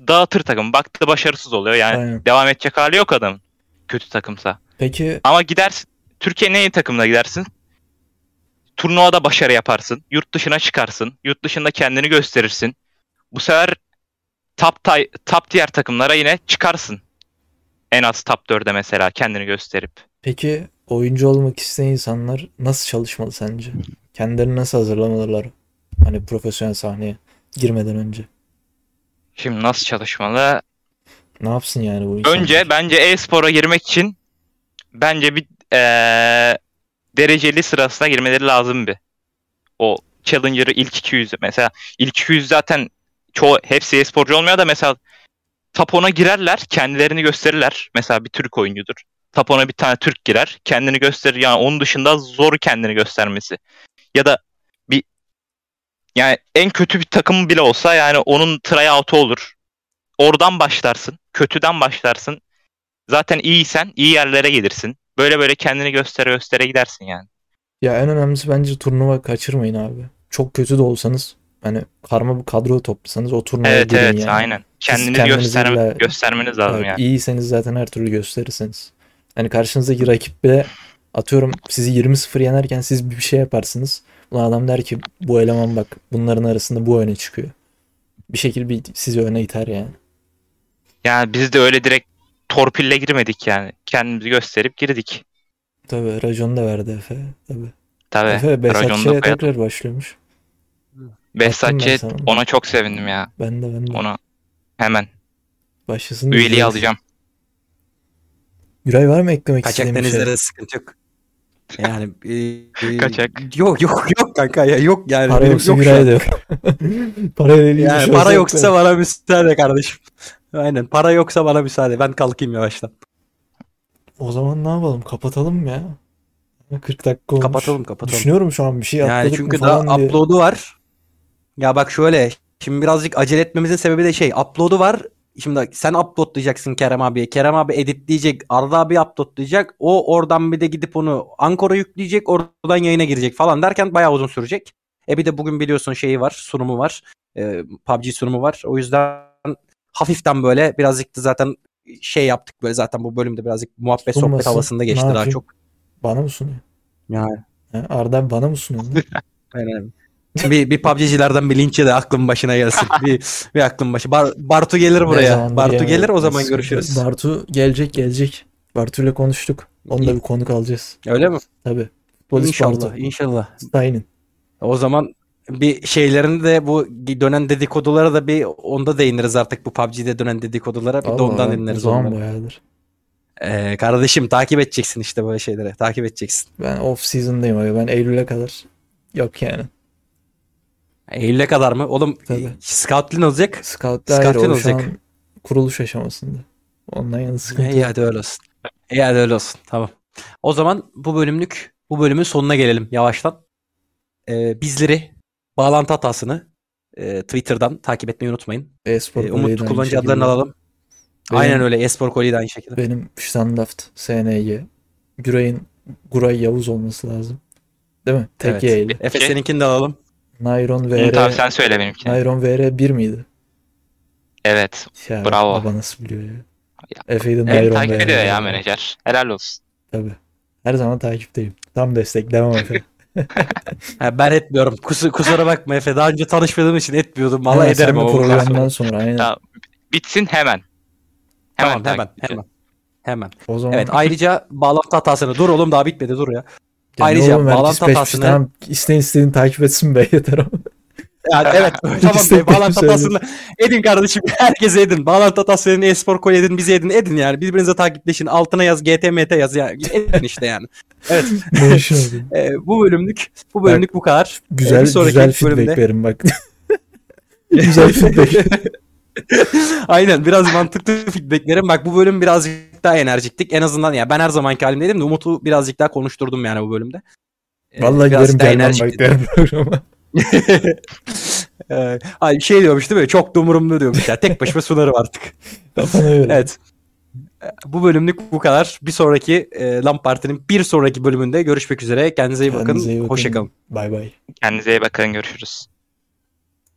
Dağıtır takım. Baktı başarısız oluyor. Yani Aynen. devam edecek hali yok adamın. Kötü takımsa. Peki Ama gidersin. Türkiye'nin en iyi takımına gidersin. Turnuvada başarı yaparsın. Yurt dışına çıkarsın. Yurt dışında kendini gösterirsin. Bu sefer top, tay, top diğer takımlara yine çıkarsın. En az top 4'e mesela kendini gösterip. peki oyuncu olmak isteyen insanlar nasıl çalışmalı sence? Kendilerini nasıl hazırlamalılar? Hani profesyonel sahneye girmeden önce. Şimdi nasıl çalışmalı? Ne yapsın yani bu insanlar? Önce bence e-spora girmek için bence bir eee, dereceli sırasına girmeleri lazım bir. O Challenger'ı ilk 200 mesela ilk 200 zaten çoğu hepsi e-sporcu olmuyor da mesela Top 10'a girerler, kendilerini gösterirler. Mesela bir Türk oyuncudur. Top 10'a bir tane Türk girer, kendini gösterir. Yani onun dışında zor kendini göstermesi. Ya da bir yani en kötü bir takım bile olsa yani onun tryout'u olur. Oradan başlarsın. Kötüden başlarsın. Zaten iyiysen iyi yerlere gelirsin. Böyle böyle kendini göstere göstere gidersin yani. Ya en önemlisi bence turnuva kaçırmayın abi. çok kötü de olsanız hani karma bir kadro toplasanız o turnuvaya Evet girin evet yani. aynen. Kendinizi kendinizi gösterme- illa- göstermeniz lazım Evet, yani. İyiyseniz zaten her türlü gösterirsiniz. Hani karşınızdaki rakip bile atıyorum sizi 20-0 yenerken siz bir şey yaparsınız. Ulan adam der ki bu eleman bak bunların arasında bu öne çıkıyor. Bir şekilde bir sizi öne iter yani. Yani biz de öyle direkt torpille girmedik yani. Kendimizi gösterip girdik. Tabii raconu da verdi Efe. Tabii. Tabii. Efe raconda Behzatçı'ya tekrar başlıyormuş. Behzatçı ona çok sevindim ya. Ben de ben de. Ona hemen Başlasın üyeliği izleriz. alacağım. Güray var mı eklemek Kaçak istediğin bir şey? denizlere sıkıntı yok. Yani e, e, Kaçak. Yok yok yok kanka ya yok yani. Para yoksa yok yok. Para Yani para yoksa bana müsaade kardeşim. Aynen para yoksa bana müsaade. Ben kalkayım yavaştan. O zaman ne yapalım? Kapatalım mı ya? 40 dakika olmuş. Kapatalım kapatalım. Düşünüyorum şu an bir şey Yani çünkü daha diye. upload'u var. Ya bak şöyle. Şimdi birazcık acele etmemizin sebebi de şey. Upload'u var. Şimdi sen uploadlayacaksın Kerem abiye. Kerem abi editleyecek. Arda abi uploadlayacak. O oradan bir de gidip onu Ankor'a yükleyecek. Oradan yayına girecek falan derken bayağı uzun sürecek. E bir de bugün biliyorsun şeyi var. Sunumu var. E, PUBG sunumu var. O yüzden hafiften böyle birazcık da zaten şey yaptık böyle zaten bu bölümde birazcık muhabbet sohbet Sunmasın. havasında Ne geçti daha çok. Bana mı sunuyor? Yani. Arda bana mı sunuyor? Aynen. bir, bir PUBG'cilerden bir linçe de aklım başına gelsin. bir, bir aklım başı. Bar- Bartu gelir buraya. Bartu yemedim. gelir o zaman Nasıl- görüşürüz. Bartu gelecek gelecek. Bartu ile konuştuk. Onu da bir konuk alacağız. Öyle mi? Tabii. Polis inşallah. Bartu. inşallah. Aynen. O zaman bir şeylerini de bu dönen dedikodulara da bir onda değiniriz artık bu PUBG'de dönen dedikodulara. Bir de Allah ondan Allah, dinleriz onları. bayağıdır. Ee, kardeşim takip edeceksin işte böyle şeyleri. Takip edeceksin. Ben off season'dayım abi. Ben Eylül'e kadar yok yani. Eylül'e kadar mı? Oğlum Tabii. Scoutlin olacak. Scout daire Scout'un o şu olacak. an kuruluş aşamasında. Ondan yana sıkıntı İyi hadi öyle olsun. İyi hadi öyle olsun. Tamam. O zaman bu bölümlük bu bölümün sonuna gelelim yavaştan. Ee, bizleri bağlantı hatasını e, Twitter'dan takip etmeyi unutmayın. E-spor de Umut kullanıcı adlarını alalım. Benim- Aynen öyle. Espor Koli de aynı şekilde. Benim Standaft SNG. Güray'ın Guray Yavuz olması lazım. Değil mi? Tek Evet. Y ile. Efe seninkini de alalım. Abi VR. sen söyle benimkini. Nayron VR 1 miydi? Evet. Ya Bravo. baba nasıl biliyor ya. Ya, Efe'yi de Evet, Nayron takip VR. ediyor ya menajer. Helal olsun. Tabii. Her zaman takipteyim. Tam destek. Devam Efe. Ha, ben etmiyorum. Kus kusura bakma Efe. Daha önce tanışmadığım için etmiyordum. Valla Hemen ederim sen programdan sonra aynen. Ya, Bitsin hemen. Hemen Tamam hemen hemen. Hemen. O zaman Evet ayrıca bağlantı hatasını dur oğlum daha bitmedi dur ya. Ya ayrıca oğlum, bağlantı hatasını- Tamam, isteyin istediğin takip etsin be yeter ama. Yani evet tamam be, bağlantı hatasını edin kardeşim. Herkese edin. Bağlantı hatası edin. Espor koy edin. Bizi edin. Edin yani. Birbirinize takipleşin. Altına yaz. GTMT yaz. Yani. Edin işte yani. Evet. Ee, bu bölümlük bu bölümlük bu kadar. Ee, Güzel bir sonraki güzel feedback bölümde- verin bak. güzel feedback. Aynen biraz mantıklı feedbacklerim. Bak bu bölüm birazcık daha enerjiktik. En azından ya ben her zamanki halimdeydim de Umut'u birazcık daha konuşturdum yani bu bölümde. Ee, Vallahi giderim gelmem bak diğer programa. Ee, ay şey diyormuş değil mi? Çok da umurumda diyormuş ya. Tek başıma sunarım artık. Evet. Ee, Bu bölümlük bu kadar. Bir sonraki e, Lamp Parti'nin bir sonraki bölümünde görüşmek üzere. Kendinize iyi bakın. Kendinize iyi bakın. Hoşçakalın. Bay bay. Kendinize iyi bakın görüşürüz.